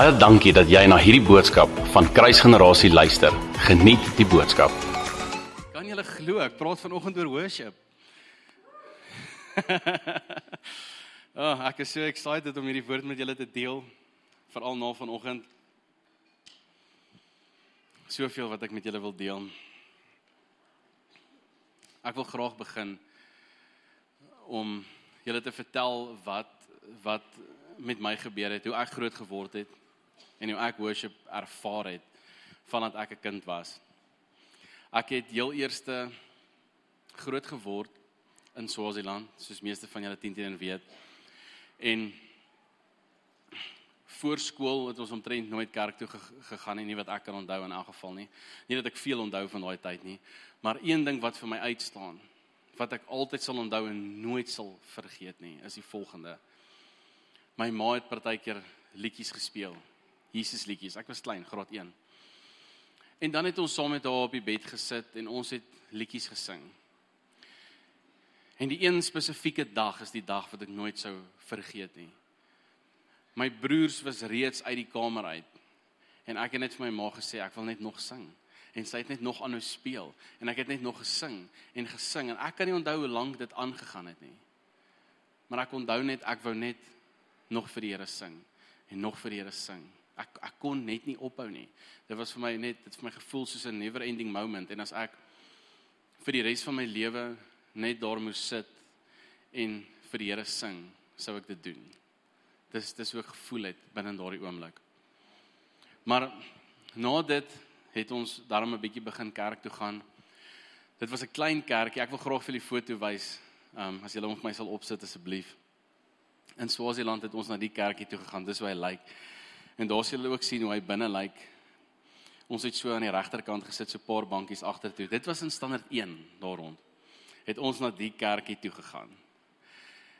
Baie dankie dat jy na hierdie boodskap van Kruisgenerasie luister. Geniet die boodskap. Kan julle glo ek praat vanoggend oor worship? oh, ek is so excited om hierdie woord met julle te deel, veral na vanoggend. Soveel wat ek met julle wil deel. Ek wil graag begin om julle te vertel wat wat met my gebeur het, hoe ek groot geword het en hoe ek worship ervaar het vandat ek 'n kind was. Ek het heel eerste groot geword in Swaziland, soos meeste van julle 10 teen weet. En voor skool het ons omtrent nooit kerk toe gegaan nie, nie wat ek kan onthou in elk geval nie. Nie dat ek veel onthou van daai tyd nie, maar een ding wat vir my uitstaan, wat ek altyd sal onthou en nooit sal vergeet nie, is die volgende. My ma het partykeer liedjies gespeel. Jesus liedjies. Ek was klein, graad 1. En dan het ons saam met haar op die bed gesit en ons het liedjies gesing. En die een spesifieke dag is die dag wat ek nooit sou vergeet nie. My broers was reeds uit die kamer uit. En ek het net vir my ma gesê ek wil net nog sing. En sy het net nog aanhou speel en ek het net nog gesing en gesing en ek kan nie onthou hoe lank dit aangegaan het nie. Maar ek onthou net ek wou net nog vir die Here sing en nog vir die Here sing. Ek ek kon net nie ophou nie. Dit was vir my net dit vir my gevoel soos 'n never ending moment en as ek vir die res van my lewe net daar moes sit en vir die Here sing, sou ek dit doen. Dis dis hoe ek gevoel het binne daardie oomblik. Maar na dit het ons daarom 'n bietjie begin kerk toe gaan. Dit was 'n klein kerkie. Ek wil graag vir julle foto wys. Ehm um, as julle hom vir my sal opsit asseblief in Swaziland het ons na die kerkie toe gegaan. Dis hoe hy lyk. En daar sien julle ook sien hoe hy binne lyk. Ons het so aan die regterkant gesit, so 'n paar bankies agtertoe. Dit was in standaard 1 daar rond. Het ons na die kerkie toe gegaan.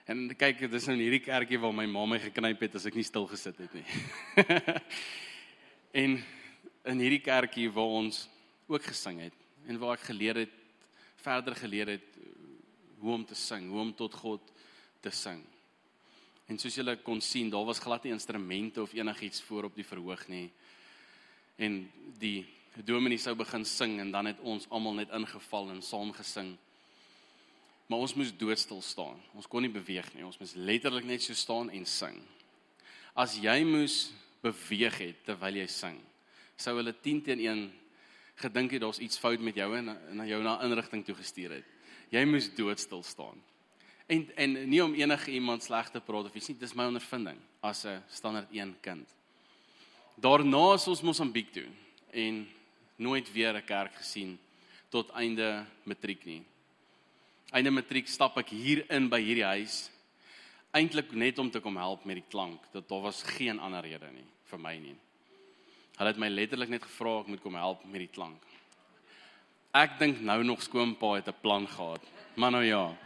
En kyk, dis nou hierdie kerkie waar my ma my geknyp het as ek nie stil gesit het nie. en in hierdie kerkie waar ons ook gesing het en waar ek geleer het verder geleer het hoe om te sing, hoe om tot God te sing. En soos julle kon sien, daar was glad nie instrumente of enigiets voor op die verhoog nie. En die dominee sou begin sing en dan het ons almal net ingeval en saam gesing. Maar ons moes doodstil staan. Ons kon nie beweeg nie. Ons moes letterlik net so staan en sing. As jy moes beweeg het terwyl jy sing, sou hulle 10 teen 1 gedink het daar's iets fout met jou en na jou na inrigting toe gestuur het. Jy moes doodstil staan. En en nie om enige iemand sleg te praat of iets nie, dis my ondervinding as 'n standaard 1 kind. Daarna is ons Mosambiek toe en nooit weer 'n kerk gesien tot einde matriek nie. Einde matriek stap ek hier in by hierdie huis eintlik net om te kom help met die klank. Dat daar was geen ander rede nie vir my nie. Hulle het my letterlik net gevra ek moet kom help met die klank. Ek dink nou nog skoonpa het 'n plan gehad. Maar nou ja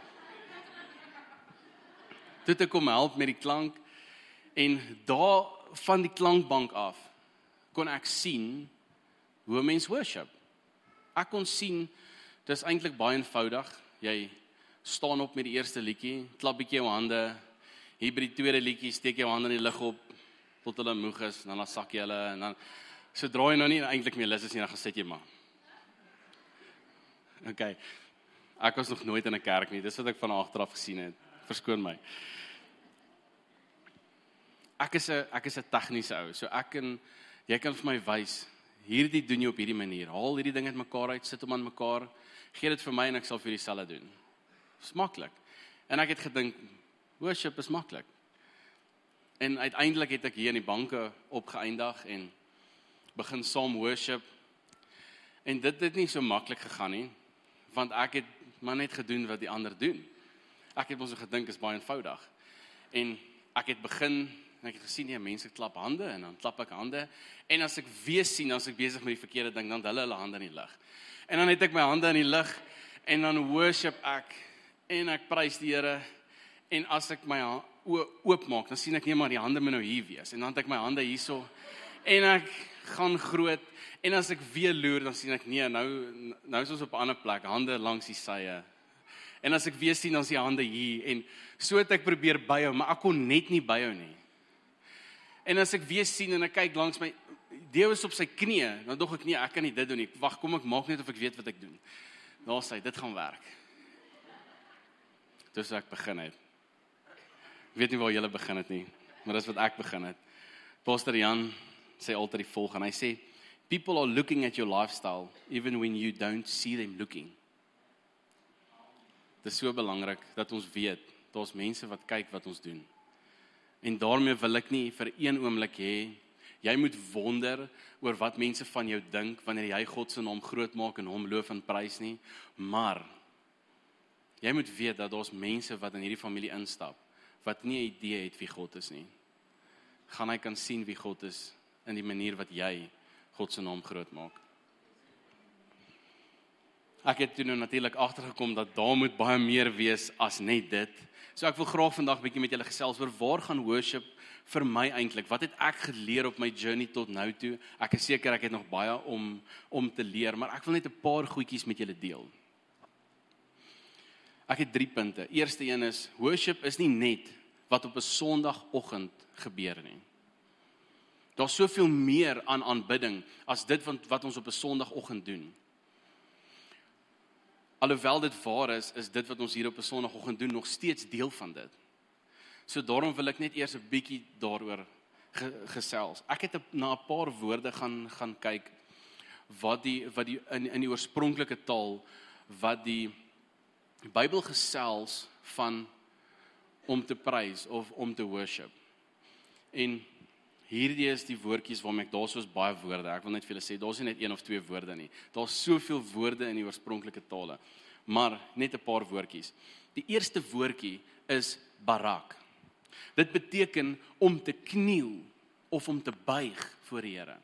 toe te kom help met die klank en daar van die klankbank af kon ek sien hoe mense worship. Ek kon sien dis eintlik baie eenvoudig. Jy staan op met die eerste liedjie, klap bietjie jou hande. Hier by die tweede liedjie steek jy jou hande in die lug op tot hulle moeg is en dan dan sak jy hulle en dan sodra jy nou nie eintlik meer lus is nie dan gesit jy maar. OK. Ek was nog nooit in 'n kerk nie. Dis wat ek van agteraf gesien het. Verskoon my ek is 'n ek is 'n tegniese ou. So ek en jy kan vir my wys hierdie doen jy op hierdie manier. Haal hierdie ding uitmekaar uit, sit hom aan mekaar. Gee dit vir my en ek sal vir dieselfde doen. Smaklik. En ek het gedink worship is maklik. En uiteindelik het ek hier in die banke opgeëindig en begin saam worship. En dit het nie so maklik gegaan nie, want ek het maar net gedoen wat die ander doen. Ek het mos gedink is baie eenvoudig. En ek het begin En ek het gesien nee, mense klap hande en dan klap ek hande. En as ek weer sien as ek besig met die verkeerde ding, dan hulle hulle hande in die lug. En dan het ek my hande in die lug en dan worship ek en ek prys die Here. En as ek my oopmaak, dan sien ek net maar die hande moet nou hier wees. En dan het ek my hande hierso en ek gaan groot en as ek weer loer dan sien ek nee nou nou is ons op 'n ander plek hande langs die sye en as ek weer sien dan is die hande hier en so het ek probeer byhou maar ek kon net nie byhou nie En as ek weer sien en ek kyk langs my Deo is op sy knieë, dan dog ek nee, ek kan nie dit doen nie. Wag, kom ek maak net of ek weet wat ek doen. Daar sê dit gaan werk. Dis ek begin het. Ek weet nie waar jy begin het nie, maar dis wat ek begin het. Pastor Jan sê altyd die volgende. Hy sê people are looking at your lifestyle even when you don't see them looking. Dit is so belangrik dat ons weet daar's mense wat kyk wat ons doen. En daarmee wil ek nie vir een oomblik hê jy moet wonder oor wat mense van jou dink wanneer jy God se naam groot maak en hom loof en prys nie, maar jy moet weet dat daar's mense wat in hierdie familie instap wat nie 'n idee het wie God is nie. Gaan hy kan sien wie God is in die manier wat jy God se naam groot maak. Ek het toe nou natuurlik agtergekom dat daar moet baie meer wees as net dit. So ek wil graag vandag bietjie met julle gesels oor waar gaan worship vir my eintlik? Wat het ek geleer op my journey tot nou toe? Ek is seker ek het nog baie om om te leer, maar ek wil net 'n paar goedjies met julle deel. Ek het 3 punte. Eerste een is worship is nie net wat op 'n Sondagoggend gebeur nie. Daar's soveel meer aan aanbidding as dit wat wat ons op 'n Sondagoggend doen. Alhoewel dit waar is, is dit wat ons hier op 'n Sondagoggend doen nog steeds deel van dit. So daarom wil ek net eers 'n bietjie daaroor ge, gesels. Ek het na 'n paar woorde gaan gaan kyk wat die wat die in in die oorspronklike taal wat die Bybel gesels van om te prys of om te worship. En hierdie is die woordjies waarmee ek daarsoos baie woorde. Ek wil net vir julle sê daar's nie net een of twee woorde nie. Daar's soveel woorde in die oorspronklike tale. Maar net 'n paar woordjies. Die eerste woordjie is barak. Dit beteken om te kniel of om te buig voor die Here.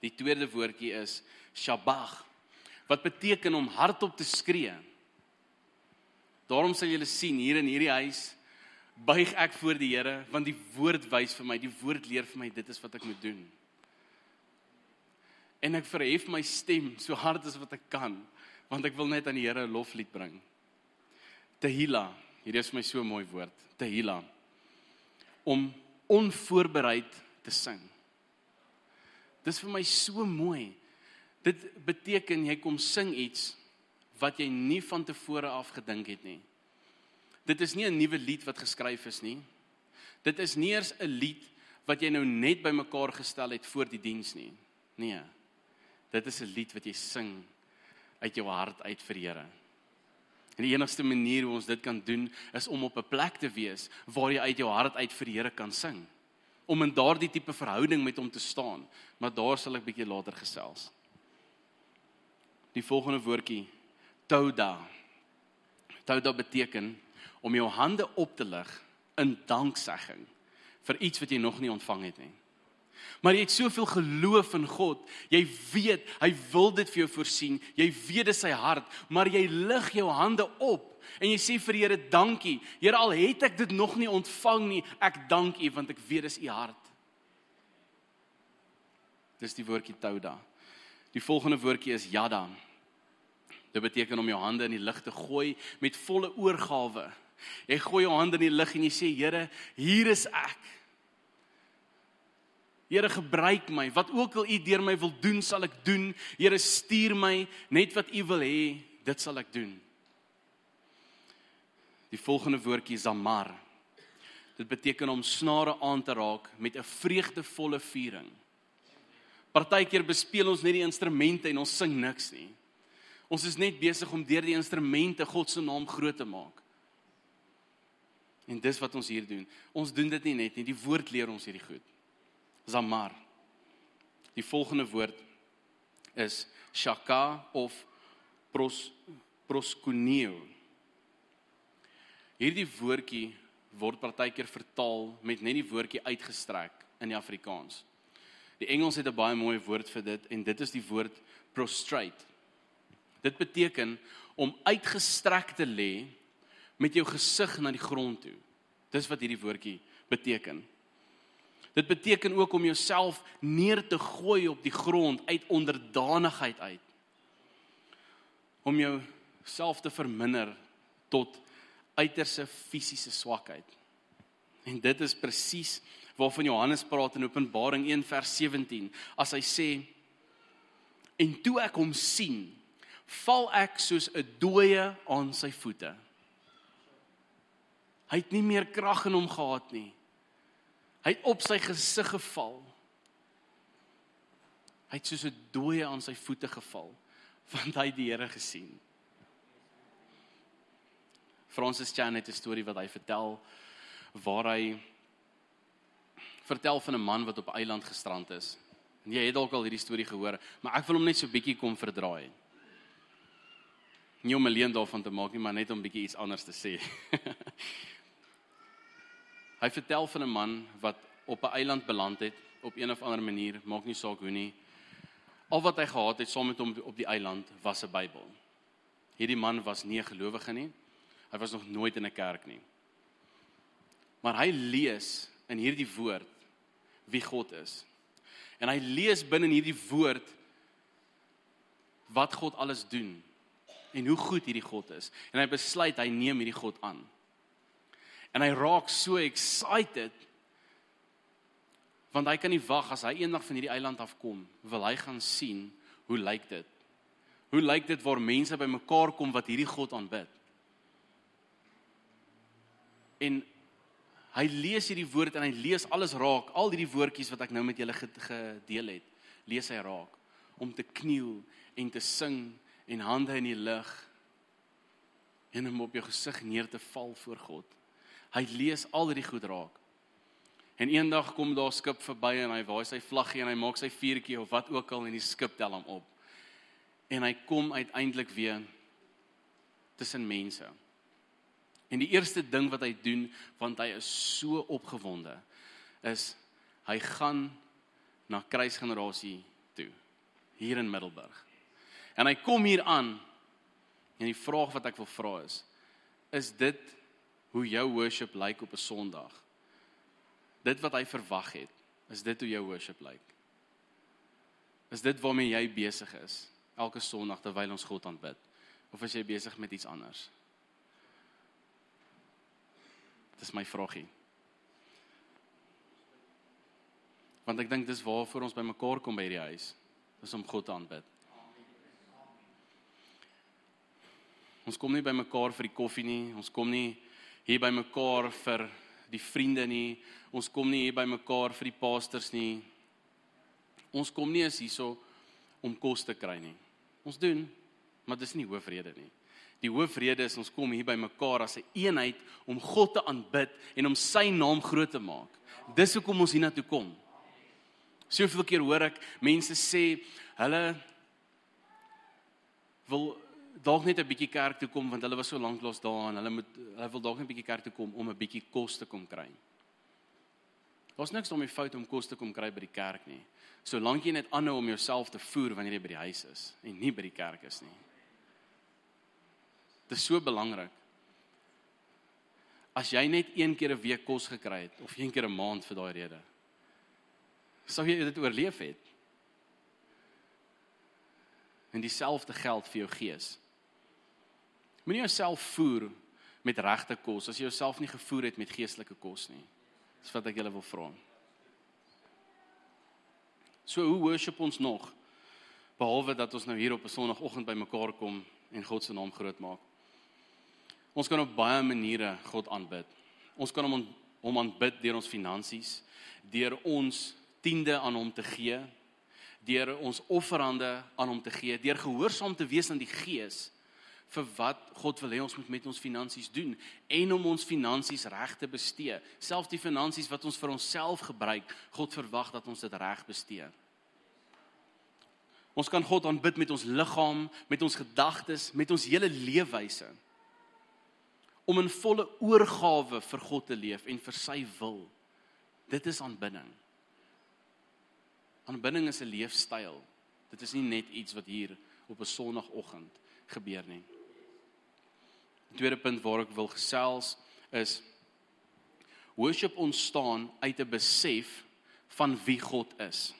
Die tweede woordjie is shabach wat beteken om hardop te skree. Daarom sal julle sien hier in hierdie huis buig ek voor die Here want die woord wys vir my, die woord leer vir my dit is wat ek moet doen. En ek verhef my stem so hard as wat ek kan want ek wil net aan die Here 'n loflied bring. Tehila, hier is my so mooi woord, tehila. Om onvoorbereid te sing. Dis vir my so mooi. Dit beteken jy kom sing iets wat jy nie van tevore af gedink het nie. Dit is nie 'n nuwe lied wat geskryf is nie. Dit is nie eers 'n lied wat jy nou net bymekaar gestel het voor die diens nie. Nee. Dit is 'n lied wat jy sing uit jou hart uit vir Here. En die enigste manier hoe ons dit kan doen is om op 'n plek te wees waar jy uit jou hart uit vir die Here kan sing. Om in daardie tipe verhouding met hom te staan. Maar daar sal ek bietjie later gesels. Die volgende woordjie Touda. Touda beteken om jou hande op te lig in danksegging vir iets wat jy nog nie ontvang het nie. Maar jy het soveel geloof in God. Jy weet hy wil dit vir jou voorsien. Jy weet dit is sy hart, maar jy lig jou hande op en jy sê vir die Here dankie. Here al het ek dit nog nie ontvang nie, ek dank U want ek weet dis U hart. Dis die woordjie touda. Die volgende woordjie is yada. Dit beteken om jou hande in die lug te gooi met volle oorgawe. Jy gooi jou hande in die lug en jy sê Here, hier is ek. Here gebruik my. Wat ook al U deur my wil doen, sal ek doen. Here stuur my net wat U wil hê, dit sal ek doen. Die volgende woordjie is amar. Dit beteken om snare aan te raak met 'n vreugdevolle viering. Partykeer bespeel ons net die instrumente en ons sing niks nie. Ons is net besig om deur die instrumente God se naam groot te maak. En dis wat ons hier doen. Ons doen dit nie net nie, die woord leer ons hierdie goed. Zamar. Die volgende woord is shaka of pros proskuneo. Hierdie woordjie word partykeer vertaal met net die woordjie uitgestrek in die Afrikaans. Die Engels het 'n baie mooi woord vir dit en dit is die woord prostrate. Dit beteken om uitgestrek te lê met jou gesig na die grond toe. Dis wat hierdie woordjie beteken. Dit beteken ook om jouself neer te gooi op die grond uit onderdanigheid uit. Om jouself te verminder tot uiterse fisiese swakheid. En dit is presies waarvan Johannes praat in Openbaring 1 vers 17 as hy sê en toe ek hom sien val ek soos 'n dooie aan sy voete. Hy het nie meer krag in hom gehad nie. Hy het op sy gesig geval. Hy het soos 'n dooie aan sy voete geval want hy het die Here gesien. Francis Chan het 'n storie wat hy vertel waar hy vertel van 'n man wat op 'n eiland gestrand is. En jy het dalk al hierdie storie gehoor, maar ek wil hom net so bietjie kom verdraai. Nie om 'n leuen daarvan te maak nie, maar net om bietjie iets anders te sê. hy vertel van 'n man wat op 'n eiland beland het op een of ander manier, maak nie saak hoe nie. Al wat hy gehad het saam met hom op die eiland was 'n Bybel. Hierdie man was nie 'n gelowige nie. Hy was nog nooit in 'n kerk nie. Maar hy lees in hierdie woord wie God is. En hy lees binne in hierdie woord wat God alles doen en hoe goed hierdie God is. En hy besluit hy neem hierdie God aan. En hy raak so excited want hy kan nie wag as hy eendag van hierdie eiland afkom, wil hy gaan sien hoe lyk dit? Hoe lyk dit waar mense bymekaar kom wat hierdie God aanbid? En hy lees hierdie woord en hy lees alles raak, al hierdie woordjies wat ek nou met julle gedeel het, lees hy raak om te kniel en te sing en hande in die lug en om op jou gesig neer te val voor God. Hy lees al hierdie goed raak. En eendag kom daar 'n skip verby en hy waai sy vlaggie en hy maak sy vuurtjie of wat ook al en die skip tel hom op. En hy kom uiteindelik weer tussen mense. En die eerste ding wat hy doen want hy is so opgewonde is hy gaan na kruisgenerasie toe hier in Middelburg. En hy kom hier aan en die vraag wat ek wil vra is is dit hoe jou worship lyk op 'n Sondag? dit wat hy verwag het, is dit hoe jou worship lyk? Is dit waarmee jy besig is elke Sondag terwyl ons God aanbid? Of is jy besig met iets anders? Dis my vragie. Want ek dink dis waarvoor ons bymekaar kom by hierdie huis, is om God te aanbid. Ons kom nie bymekaar vir die koffie nie, ons kom nie hier bymekaar vir die vriende nie. Ons kom nie hier by mekaar vir die pastors nie. Ons kom nie eens hierso om kos te kry nie. Ons doen, maar dis nie hoofrede nie. Die hoofrede is ons kom hier by mekaar as 'n een eenheid om God te aanbid en om sy naam groot te maak. Dis hoekom ons hiernatoe kom. Soveel keer hoor ek mense sê hulle wil dalk net 'n bietjie kerk toe kom want hulle was so lank los daar en hulle moet hulle wil dalk net 'n bietjie kerk toe kom om 'n bietjie kos te kom kry. Daar's niks om die fout om kos te kom kry by die kerk nie. Solank jy net aanhou om jouself te voer wanneer jy by die huis is en nie by die kerk is nie. Dit is so belangrik. As jy net een keer 'n week kos gekry het of een keer 'n maand vir daai rede, sou jy dit oorleef het. En dieselfde geld vir jou gees. Moenie jouself voer met regte kos as jy jouself nie gevoer het met geestelike kos nie. Dis wat ek julle wil vra. So hoe worship ons nog behalwe dat ons nou hier op 'n Sondagoggend bymekaar kom en God se naam groot maak? Ons kan op baie maniere God aanbid. Ons kan hom hom aanbid deur ons finansies, deur ons tiende aan hom te gee, deur ons offerande aan hom te gee, deur gehoorsaam te wees aan die Gees vir wat God wil hê ons moet met ons finansies doen en om ons finansies reg te bestee. Selfs die finansies wat ons vir onsself gebruik, God verwag dat ons dit reg bestee. Ons kan God aanbid met ons liggaam, met ons gedagtes, met ons hele leefwyse. Om in volle oorgawe vir God te leef en vir sy wil. Dit is aanbidding. Aanbidding is 'n leefstyl. Dit is nie net iets wat hier op 'n Sondagoggend gebeur nie tweede punt waar ek wil gesels is worship ontstaan uit 'n besef van wie God is.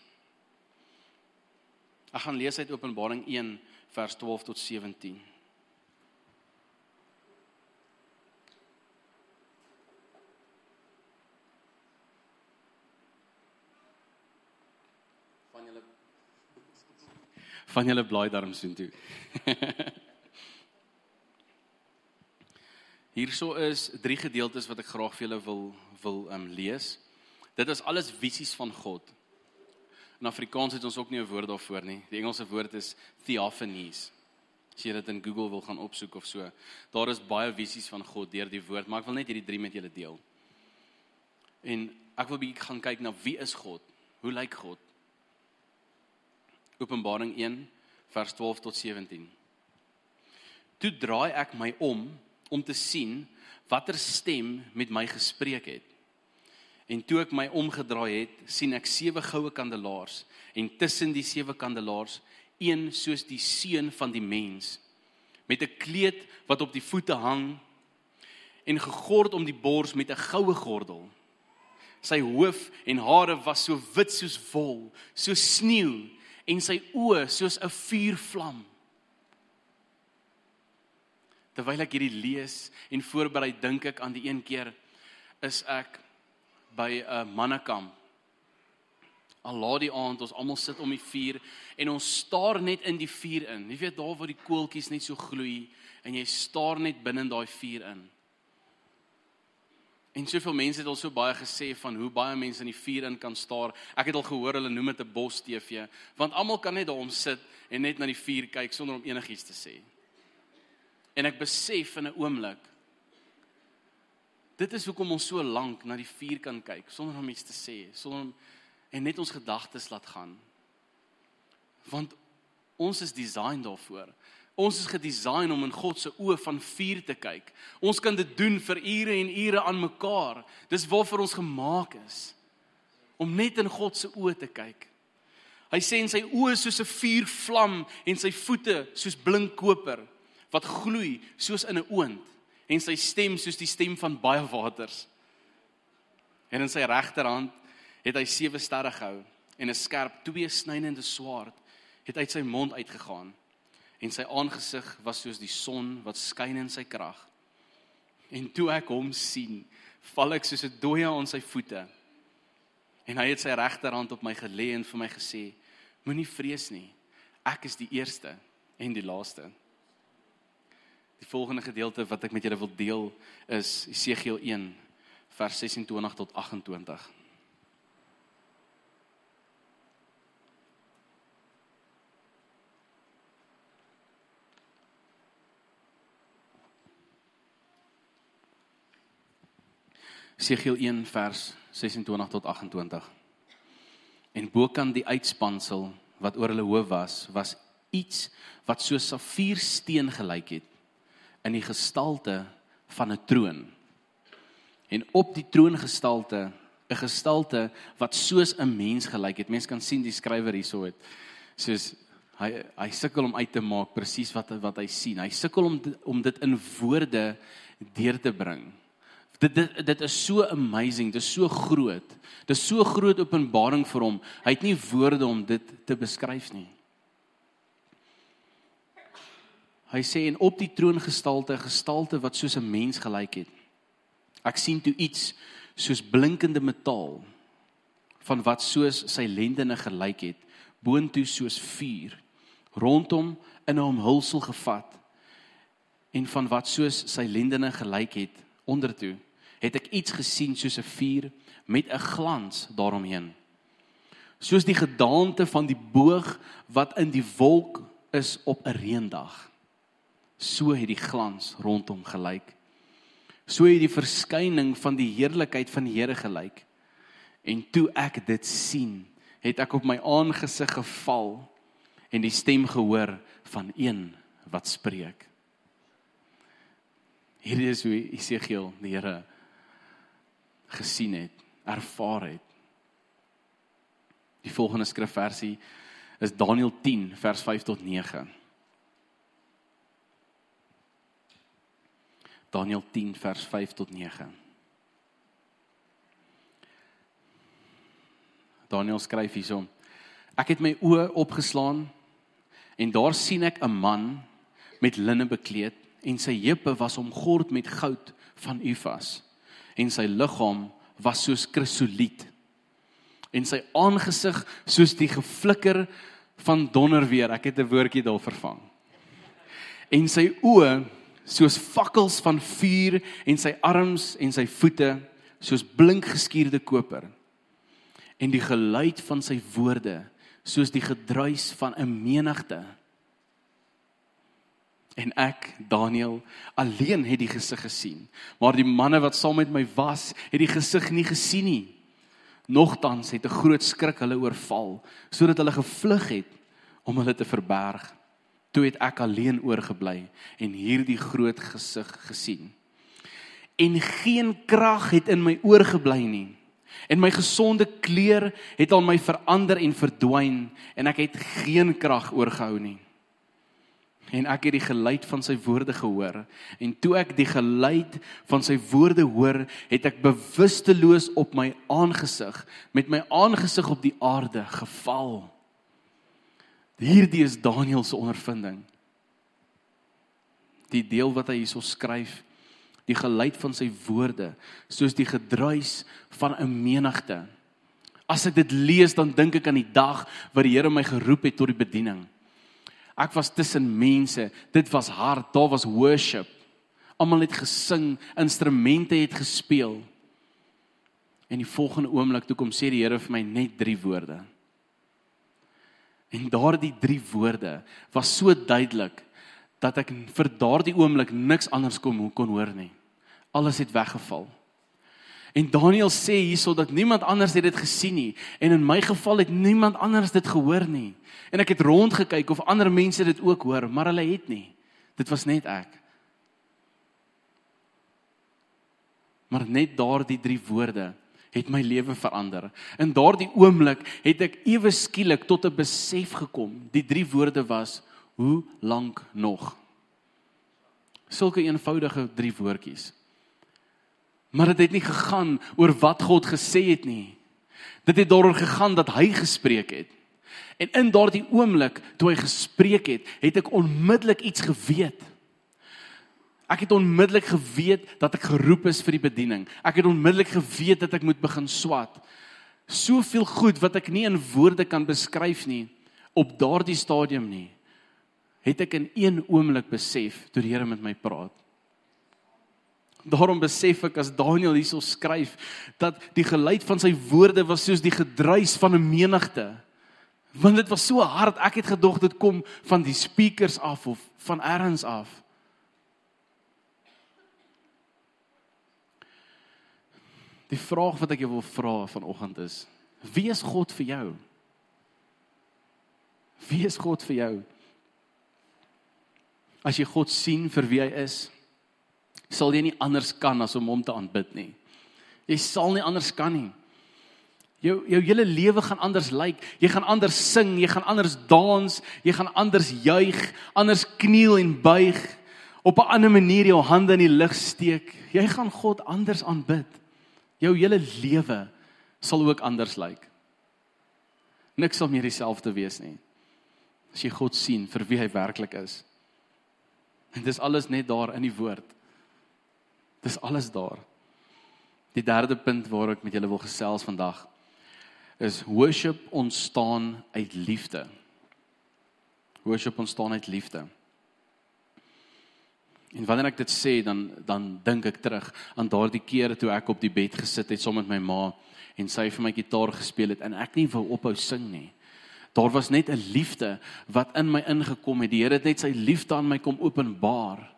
Ek gaan lees uit Openbaring 1 vers 12 tot 17. van julle blaai darm soontoe. Hierso is drie gedeeltes wat ek graag vir julle wil wil um, lees. Dit is alles visies van God. In Afrikaans het ons ook nie 'n woord daarvoor nie. Die Engelse woord is theophanies. As jy dit in Google wil gaan opsoek of so, daar is baie visies van God deur die woord, maar ek wil net hierdie drie met julle deel. En ek wil bietjie gaan kyk na wie is God? Hoe lyk God? Openbaring 1 vers 12 tot 17. Toe draai ek my om om te sien watter stem met my gespreek het. En toe ek my omgedraai het, sien ek sewe goue kandelaars en tussen die sewe kandelaars een soos die seun van die mens met 'n kleed wat op die voete hang en gegord om die bors met 'n goue gordel. Sy hoof en hare was so wit soos wol, so sneeu en sy oë soos 'n vuurvlam. Terwyl ek hierdie lees en voorberei, dink ek aan die een keer is ek by 'n mannekamp. Al laat die aand ons almal sit om die vuur en ons staar net in die vuur in. Jy weet daar waar die koeltjies net so gloei en jy staar net binne in daai vuur in. En soveel mense het al so baie gesê van hoe baie mense in die vuur in kan staar. Ek het al gehoor hulle noem dit 'n bos TV, want almal kan net daarom sit en net na die vuur kyk sonder om enigiets te sê. En ek besef in 'n oomblik dit is hoekom ons so lank na die vuur kan kyk sonder om iets te sê, sonder om en net ons gedagtes laat gaan. Want ons is design daarvoor. Ons is gedesign om in God se oë van vuur te kyk. Ons kan dit doen vir ure en ure aan mekaar. Dis waarvoor ons gemaak is. Om net in God se oë te kyk. Hy sê in sy oë soos 'n vuurvlam en sy voete soos blink koper wat gloei soos in 'n oond en sy stem soos die stem van baie waters. En in sy regterhand het hy sewe sterre gehou en 'n skerp twee snynende swaard het uit sy mond uitgegaan en sy aangesig was soos die son wat skyn in sy krag. En toe ek hom sien, val ek soos 'n dooie aan sy voete. En hy het sy regterhand op my gelê en vir my gesê: Moenie vrees nie. Ek is die eerste en die laaste. Die volgende gedeelte wat ek met julle wil deel is Esegiel 1 vers 26 tot 28. Segiel 1 vers 26 tot 28. En bokant die uitspansel wat oor hulle hoof was, was iets wat so safiersteen gelyk het in die gestalte van 'n troon. En op die troongestalte 'n gestalte wat soos 'n mens gelyk het. Mense kan sien die skrywer hierso het soos hy hy sukkel om uit te maak presies wat wat hy sien. Hy sukkel om om dit in woorde deur te bring. Dit dit dit is so amazing, dit is so groot. Dit is so groot openbaring vir hom. Hy het nie woorde om dit te beskryf nie. Hy sê en op die troongestalte, gestalte wat soos 'n mens gelyk het. Ek sien toe iets soos blinkende metaal van wat soos sy lendene gelyk het, boontoe soos vuur, rondom in 'n omhulsel gevat en van wat soos sy lendene gelyk het ondertoe het ek iets gesien soos 'n vuur met 'n glans daaromheen. Soos die gedaante van die boog wat in die wolk is op 'n reendag. So het die glans rondom gelyk. So het die verskyning van die heerlikheid van die Here gelyk. En toe ek dit sien, het ek op my aangesig geval en die stem gehoor van een wat spreek. Hierdie is hoe Esegiel die Here gesien het, ervaar het. Die volgende skrifversie is Daniël 10 vers 5 tot 9. Daniël 10 vers 5 tot 9. Daniël skryf hierson: Ek het my oë opgeslaan en daar sien ek 'n man met linne bekleed en sy heupe was omgord met goud van Ufas en sy liggaam was soos krisoliet en sy aangesig soos die geflikker van donderweer. Ek het 'n woordjie daar vervang. En sy oë soos fakkels van vuur en sy arms en sy voete soos blink geskuurde koper. En die geluid van sy woorde soos die gedruis van 'n menigte. En ek, Daniel, alleen het die gesig gesien, maar die manne wat saam met my was, het die gesig nie gesien nie. Nogtans het 'n groot skrik hulle oorval, sodat hulle gevlug het om hulle te verberg. Toe het ek alleen oorgebly en hierdie groot gesig gesien. En geen krag het in my oorgebly nie. En my gesonde kleur het aan my verander en verdwyn en ek het geen krag oorgehou nie. En ek het die geluid van sy woorde gehoor en toe ek die geluid van sy woorde hoor, het ek bewusteloos op my aangesig met my aangesig op die aarde geval. Hierdie is Daniël se ondervinding. Die deel wat hy hierso skryf, die geluid van sy woorde, soos die gedruis van 'n menigte. As ek dit lees, dan dink ek aan die dag wat die Here my geroep het tot die bediening. Ek was tussen mense, dit was hard, daar was worship. Almal het gesing, instrumente het gespeel. En die volgende oomblik toe kom sê die Here vir my net drie woorde. En daardie drie woorde was so duidelik dat ek vir daardie oomblik niks anders kon kon hoor nie. Alles het weggeval. En Daniel sê hierso dat niemand anders het dit gesien nie en in my geval het niemand anders dit gehoor nie. En ek het rondgekyk of ander mense dit ook hoor, maar hulle het nie. Dit was net ek. Maar net daardie drie woorde het my lewe verander. In daardie oomblik het ek ewe skielik tot 'n besef gekom. Die drie woorde was: "Hoe lank nog?" Sulke eenvoudige drie woordjies. Maar dit het nie gegaan oor wat God gesê het nie. Dit het daaroor gegaan dat hy gespreek het. En in daardie oomblik toe hy gespreek het, het ek onmiddellik iets geweet. Ek het onmiddellik geweet dat ek geroep is vir die bediening. Ek het onmiddellik geweet dat ek moet begin swat. Soveel goed wat ek nie in woorde kan beskryf nie op daardie stadium nie. Het ek in een oomblik besef toe die Here met my praat. Daarom besef ek as Daniel hierso skryf dat die geluid van sy woorde was soos die gedruis van 'n menigte. Want dit was so hard, ek het gedog dit kom van die speakers af of van elders af. Die vraag wat ek jou wil vra vanoggend is: Wie is God vir jou? Wie is God vir jou? As jy God sien vir wie hy is, sal jy nie anders kan as om hom te aanbid nie. Jy sal nie anders kan nie. Jou jou hele lewe gaan anders lyk. Jy gaan anders sing, jy gaan anders dans, jy gaan anders juig, anders kniel en buig, op 'n ander manier jou hande in die lug steek. Jy gaan God anders aanbid. Jou hele lewe sal ook anders lyk. Niks sal meer dieselfde wees nie. As jy God sien vir wie hy werklik is. En dis alles net daar in die woord. Dis alles daar. Die derde punt waar ek met julle wil gesels vandag is worship ontstaan uit liefde. Worship ontstaan uit liefde. En wanneer ek dit sê dan dan dink ek terug aan daardie kere toe ek op die bed gesit het saam met my ma en sy vir my gitaar gespeel het en ek nie wou ophou sing nie. Daar was net 'n liefde wat in my ingekom het. Die Here het net sy liefde aan my kom openbaar.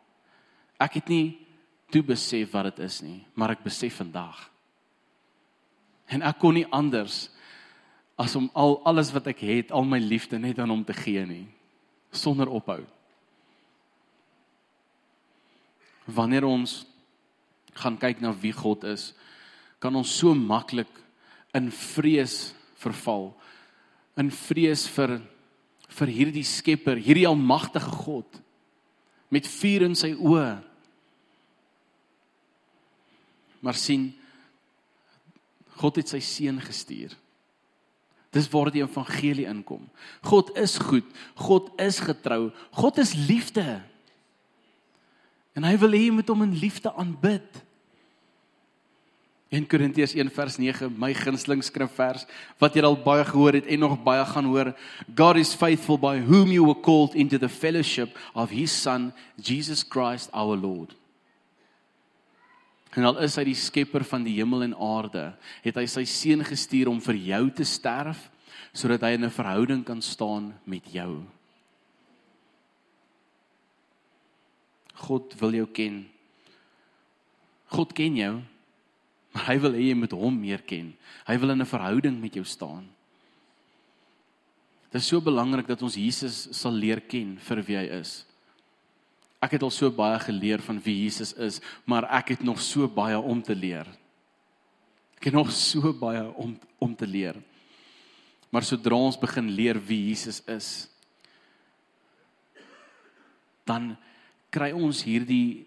Ek het nie toe besef wat dit is nie, maar ek besef vandag. En ek kon nie anders as om al alles wat ek het, al my liefde net aan hom te gee nie sonder ophou. Wanneer ons gaan kyk na wie God is, kan ons so maklik in vrees verval. In vrees vir vir hierdie Skepper, hierdie almagtige God met vuur in sy oë. Maar sien God het sy seun gestuur. Dis waar die evangelie inkom. God is goed. God is getrou. God is liefde. En hy wil hê jy moet hom in liefde aanbid. 1 Korintiërs 1 vers 9, my gunsteling skrifvers wat jy al baie gehoor het en nog baie gaan hoor. God is faithful by whom you were called into the fellowship of his son Jesus Christ our Lord. En al is hy die skepper van die hemel en aarde, het hy sy seun gestuur om vir jou te sterf sodat hy in 'n verhouding kan staan met jou. God wil jou ken. God ken jou. Maar hy wil hê jy moet hom meer ken. Hy wil in 'n verhouding met jou staan. Dit is so belangrik dat ons Jesus sal leer ken vir wie hy is. Ek het al so baie geleer van wie Jesus is, maar ek het nog so baie om te leer. Ek het nog so baie om om te leer. Maar sodra ons begin leer wie Jesus is, dan kry ons hierdie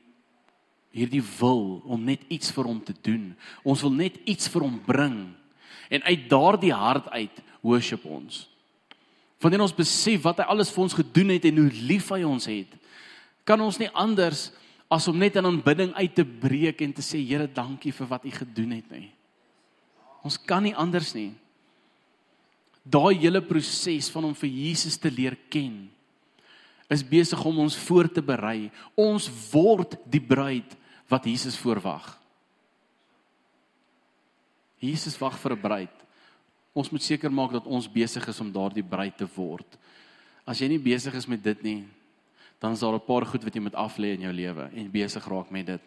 hierdie wil om net iets vir hom te doen. Ons wil net iets vir hom bring. En uit daardie hart uit worship ons. Wanneer ons besef wat hy alles vir ons gedoen het en hoe lief hy ons het, kan ons nie anders as om net in aanbidding uit te breek en te sê Here, dankie vir wat u gedoen het nie. Ons kan nie anders nie. Daai hele proses van om vir Jesus te leer ken is besig om ons voor te berei. Ons word die bruid wat Jesus voorwag. Jesus wag vir 'n bruid. Ons moet seker maak dat ons besig is om daardie bruid te word. As jy nie besig is met dit nie, dan is daar 'n paar goed wat jy moet aflê in jou lewe en besig raak met dit.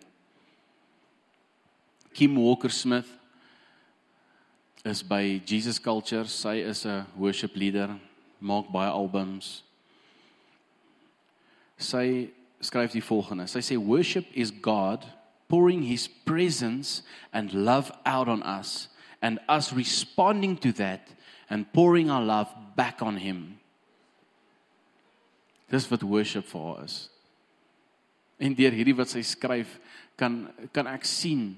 Kim Walker Smith is by Jesus Culture. Sy is 'n worship leader, maak baie albums. Sy skryf die volgende. Sy sê worship is God pouring his presence and love out on us and us responding to that and pouring our love back on him. Dis wat worship vir haar is. En deur hierdie wat sy skryf, kan kan ek sien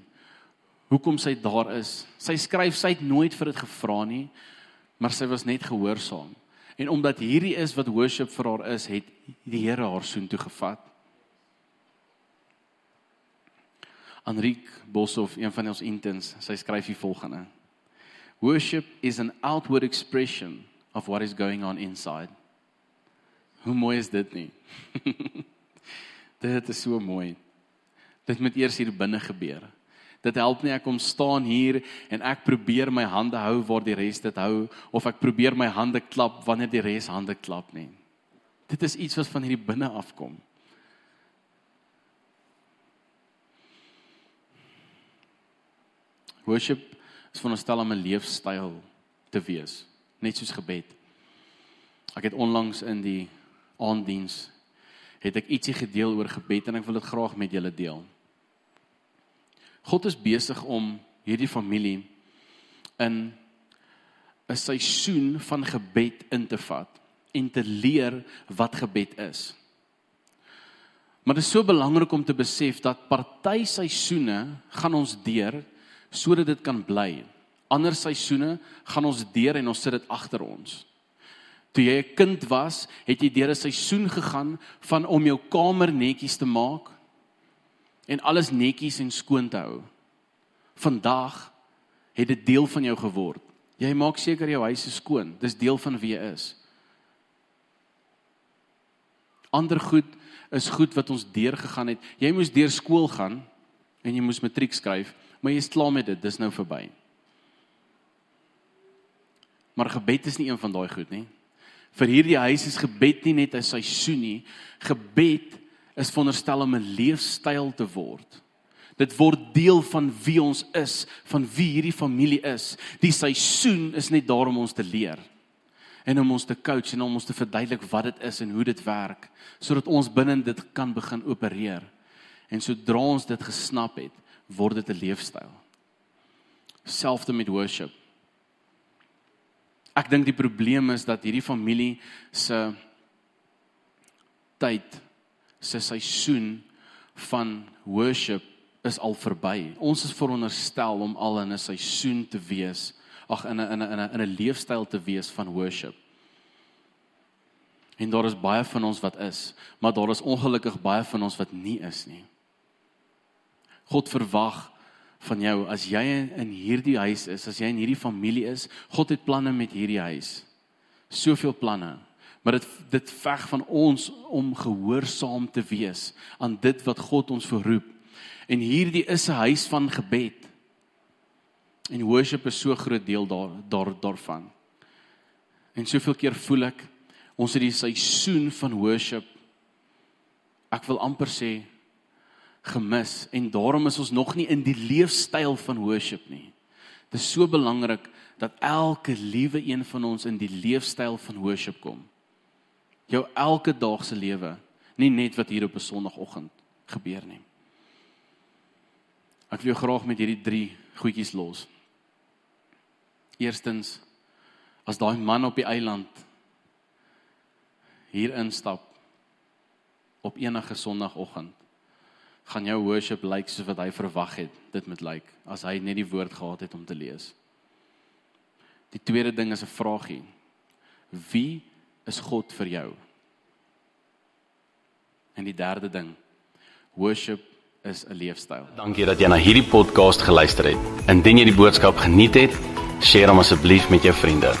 hoekom sy daar is. Sy skryf sy het nooit vir dit gevra nie, maar sy was net gehoorsaam. En omdat hierdie is wat worship vir haar is, het die Here haar soontoe gevat. Anriek Boshoff, een van ons interns, sy skryf die volgende: Worship is an outward expression of what is going on inside. Hoe mooi is dit nie? dit is so mooi. Dit moet eers hier binne gebeur. Dit help nie ek kom staan hier en ek probeer my hande hou waar die res dit hou of ek probeer my hande klap wanneer die res hande klap nie. Dit is iets wat van hierdie binne afkom. Worship is veronderstel om 'n leefstyl te wees, net soos gebed. Ek het onlangs in die aanddiens het ek ietsie gedeel oor gebed en ek wil dit graag met julle deel. God is besig om hierdie familie in 'n seisoen van gebed in te vat en te leer wat gebed is. Maar dit is so belangrik om te besef dat party seisoene gaan ons deur sodat dit kan bly. Ander seisoene gaan ons deur en ons sit dit agter ons. Toe jy 'n kind was, het jy deur 'n seisoen gegaan van om jou kamer netjies te maak en alles netjies en skoon te hou. Vandag het dit deel van jou geword. Jy maak seker jou huis is skoon. Dis deel van wie jy is. Ander goed is goed wat ons deur gegaan het. Jy moes deur skool gaan en jy moes matriek skryf, maar jy's klaar met dit. Dis nou verby. Maar gebed is nie een van daai goed nie. Vir hierdie huis is gebed nie net 'n seisoen nie. Gebed is veronderstel om 'n leefstyl te word. Dit word deel van wie ons is, van wie hierdie familie is. Die seisoen is net daar om ons te leer en om ons te coach en om ons te verduidelik wat dit is en hoe dit werk sodat ons binne dit kan begin opereer. En sodra ons dit gesnap het, word dit 'n leefstyl. Selfde met worship. Ek dink die probleem is dat hierdie familie se tyd se seisoen van worship is al verby. Ons is veronderstel om al in 'n seisoen te wees, ag in 'n in 'n in 'n in 'n leefstyl te wees van worship. En daar is baie van ons wat is, maar daar is ongelukkig baie van ons wat nie is nie. God verwag van jou as jy in hierdie huis is, as jy in hierdie familie is. God het planne met hierdie huis. Soveel planne. Maar dit dit veg van ons om gehoorsaam te wees aan dit wat God ons verroep. En hierdie is 'n huis van gebed. En worship is so groot deel daar daar daarvan. En soveel keer voel ek ons het die seisoen van worship ek wil amper sê gemis en daarom is ons nog nie in die leefstyl van worship nie. Dit is so belangrik dat elke liewe een van ons in die leefstyl van worship kom. Jou elke dag se lewe, nie net wat hier op 'n Sondagoggend gebeur nie. Ek wil jou graag met hierdie 3 goedjies los. Eerstens as daai man op die eiland hier instap op enige Sondagoggend gaan jou worship lyk like soos wat hy verwag het dit moet lyk like, as hy net die woord gehad het om te lees. Die tweede ding is 'n vraagie. Wie is God vir jou? En die derde ding, worship is 'n leefstyl. Dankie dat jy na hierdie podcast geluister het. Indien jy die boodskap geniet het, deel hom asseblief met jou vriende.